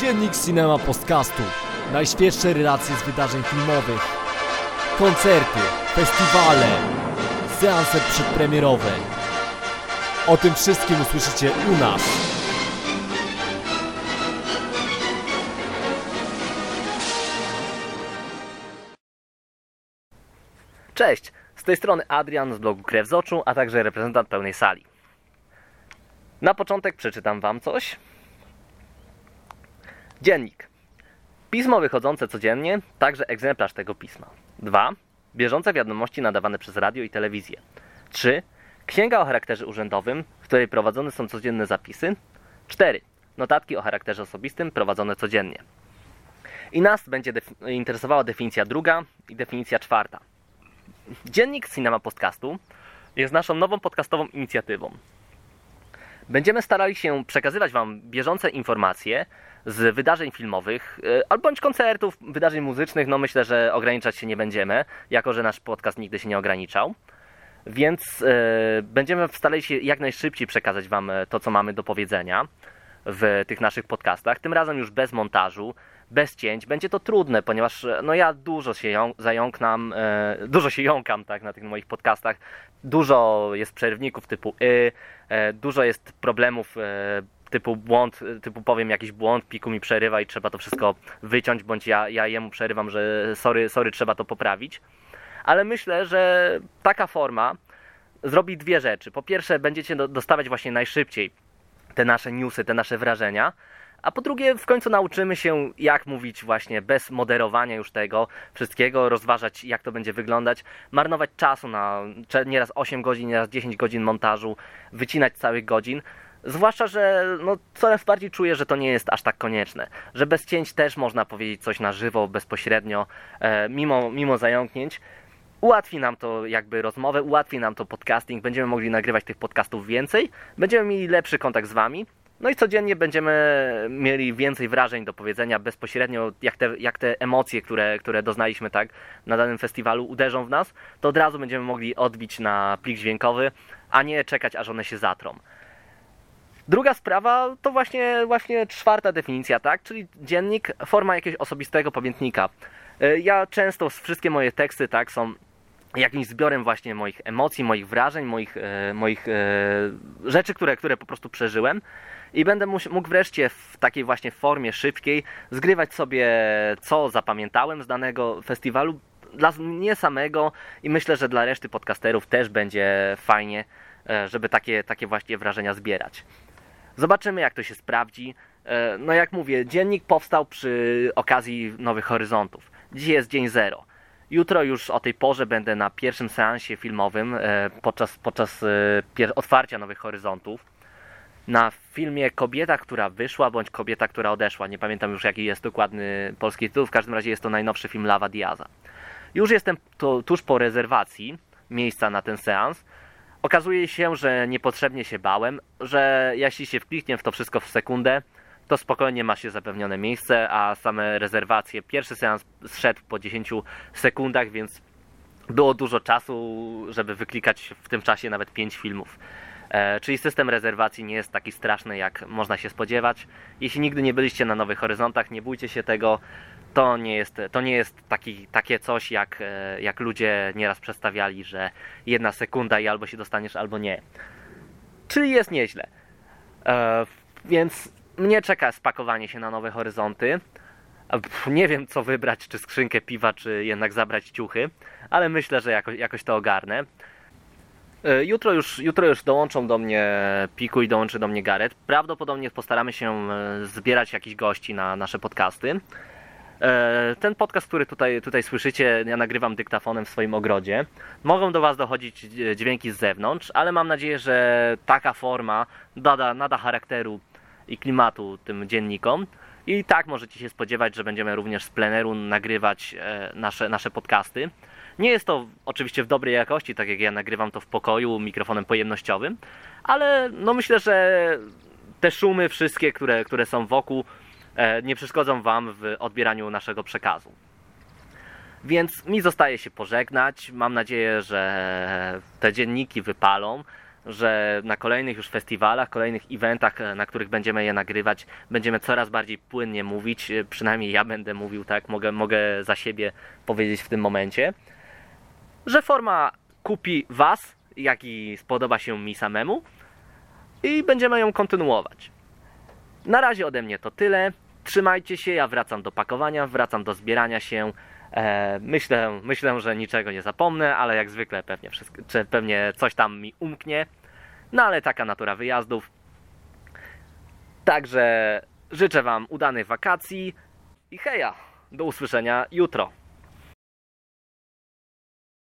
Dziennik Cinema Podcastu. Najświeższe relacje z wydarzeń filmowych. Koncerty, festiwale, seanse przedpremierowe. O tym wszystkim usłyszycie u nas. Cześć, z tej strony Adrian z blogu Krew z Oczu, a także reprezentant pełnej sali. Na początek przeczytam Wam coś. Dziennik. Pismo wychodzące codziennie, także egzemplarz tego pisma. 2. Bieżące wiadomości nadawane przez radio i telewizję. 3. Księga o charakterze urzędowym, w której prowadzone są codzienne zapisy. 4. Notatki o charakterze osobistym prowadzone codziennie. I nas będzie def- interesowała definicja druga i definicja czwarta. Dziennik Cinema Podcastu jest naszą nową podcastową inicjatywą. Będziemy starali się przekazywać Wam bieżące informacje z wydarzeń filmowych, e, albo bądź koncertów, wydarzeń muzycznych. No myślę, że ograniczać się nie będziemy, jako że nasz podcast nigdy się nie ograniczał. Więc e, będziemy starali się jak najszybciej przekazać Wam e, to, co mamy do powiedzenia w tych naszych podcastach. Tym razem już bez montażu, bez cięć. Będzie to trudne, ponieważ no ja dużo się ją, zająknam, dużo się jąkam tak, na tych moich podcastach. Dużo jest przerwników typu y, e, dużo jest problemów typu błąd, typu powiem jakiś błąd, piku mi przerywa i trzeba to wszystko wyciąć, bądź ja, ja jemu przerywam, że sorry, sorry, trzeba to poprawić. Ale myślę, że taka forma zrobi dwie rzeczy. Po pierwsze, będziecie do- dostawać właśnie najszybciej te nasze newsy, te nasze wrażenia. A po drugie, w końcu nauczymy się, jak mówić właśnie bez moderowania już tego wszystkiego, rozważać, jak to będzie wyglądać, marnować czasu na nieraz 8 godzin, nieraz 10 godzin montażu, wycinać całych godzin. Zwłaszcza, że no, coraz bardziej czuję, że to nie jest aż tak konieczne. Że bez cięć też można powiedzieć coś na żywo, bezpośrednio, e, mimo, mimo zająknięć. Ułatwi nam to jakby rozmowę, ułatwi nam to podcasting, będziemy mogli nagrywać tych podcastów więcej, będziemy mieli lepszy kontakt z Wami, no i codziennie będziemy mieli więcej wrażeń do powiedzenia bezpośrednio, jak te, jak te emocje, które, które doznaliśmy tak na danym festiwalu uderzą w nas, to od razu będziemy mogli odbić na plik dźwiękowy, a nie czekać aż one się zatrą. Druga sprawa to właśnie, właśnie czwarta definicja, tak? Czyli dziennik, forma jakiegoś osobistego pamiętnika. E, Ja często wszystkie moje teksty, tak, są jakimś zbiorem właśnie moich emocji, moich wrażeń, moich, e, moich e, rzeczy, które, które po prostu przeżyłem. I będę mógł wreszcie w takiej właśnie formie szybkiej zgrywać sobie, co zapamiętałem z danego festiwalu dla mnie samego i myślę, że dla reszty podcasterów też będzie fajnie, żeby takie, takie właśnie wrażenia zbierać. Zobaczymy, jak to się sprawdzi. E, No, jak mówię, dziennik powstał przy okazji Nowych Horyzontów. Dzisiaj jest dzień zero. Jutro już o tej porze będę na pierwszym seansie filmowym e, podczas, podczas e, otwarcia Nowych Horyzontów. Na filmie Kobieta, która wyszła, bądź Kobieta, która odeszła. Nie pamiętam już jaki jest dokładny polski tytuł. W każdym razie jest to najnowszy film Lava Diaza. Już jestem tuż po rezerwacji miejsca na ten seans. Okazuje się, że niepotrzebnie się bałem, że jeśli się wkliknie w to wszystko w sekundę, to spokojnie ma się zapewnione miejsce, a same rezerwacje, pierwszy seans zszedł po 10 sekundach, więc było dużo czasu, żeby wyklikać w tym czasie nawet 5 filmów. E, czyli system rezerwacji nie jest taki straszny, jak można się spodziewać. Jeśli nigdy nie byliście na Nowych Horyzontach, nie bójcie się tego. To nie jest, to nie jest taki, takie coś, jak, e, jak ludzie nieraz przedstawiali, że jedna sekunda i albo się dostaniesz, albo nie. Czyli jest nieźle. E, więc mnie czeka spakowanie się na Nowe Horyzonty. Pff, Nie wiem, co wybrać, czy skrzynkę piwa, czy jednak zabrać ciuchy, ale myślę, że jakoś to ogarnę. E, Jutro już, jutro już dołączą do mnie Piku i dołączy do mnie Gareth. Prawdopodobnie postaramy się e, zbierać jakichś gości na nasze podcasty. E, Ten podcast, który tutaj, tutaj słyszycie, ja nagrywam dyktafonem w swoim ogrodzie. Mogą do Was dochodzić dźwięki z zewnątrz, ale mam nadzieję, że taka forma nada, nada charakteru i klimatu tym dziennikom. I tak możecie się spodziewać, że będziemy również z pleneru nagrywać nasze, nasze podcasty. Nie jest to oczywiście w dobrej jakości, tak jak ja nagrywam to w pokoju mikrofonem pojemnościowym, ale no myślę, że te szumy wszystkie, które, które są wokół, e, nie przeszkodzą Wam w odbieraniu naszego przekazu. Więc mi zostaje się pożegnać. Mam nadzieję, że te dzienniki wypalą, że na kolejnych już festiwalach, kolejnych eventach, e, na których będziemy je nagrywać, będziemy coraz bardziej płynnie mówić. E, Przynajmniej ja będę mówił tak, mogę, mogę za siebie powiedzieć w tym momencie, że forma kupi Was, jak i spodoba się mi samemu i będziemy ją kontynuować. Na razie ode mnie to tyle. Trzymajcie się, ja wracam do pakowania, wracam do zbierania się. E, myślę, myślę, że niczego nie zapomnę, ale jak zwykle pewnie, wszystko, pewnie coś tam mi umknie. No ale taka natura wyjazdów. Także życzę Wam udanych wakacji i heja, do usłyszenia jutro.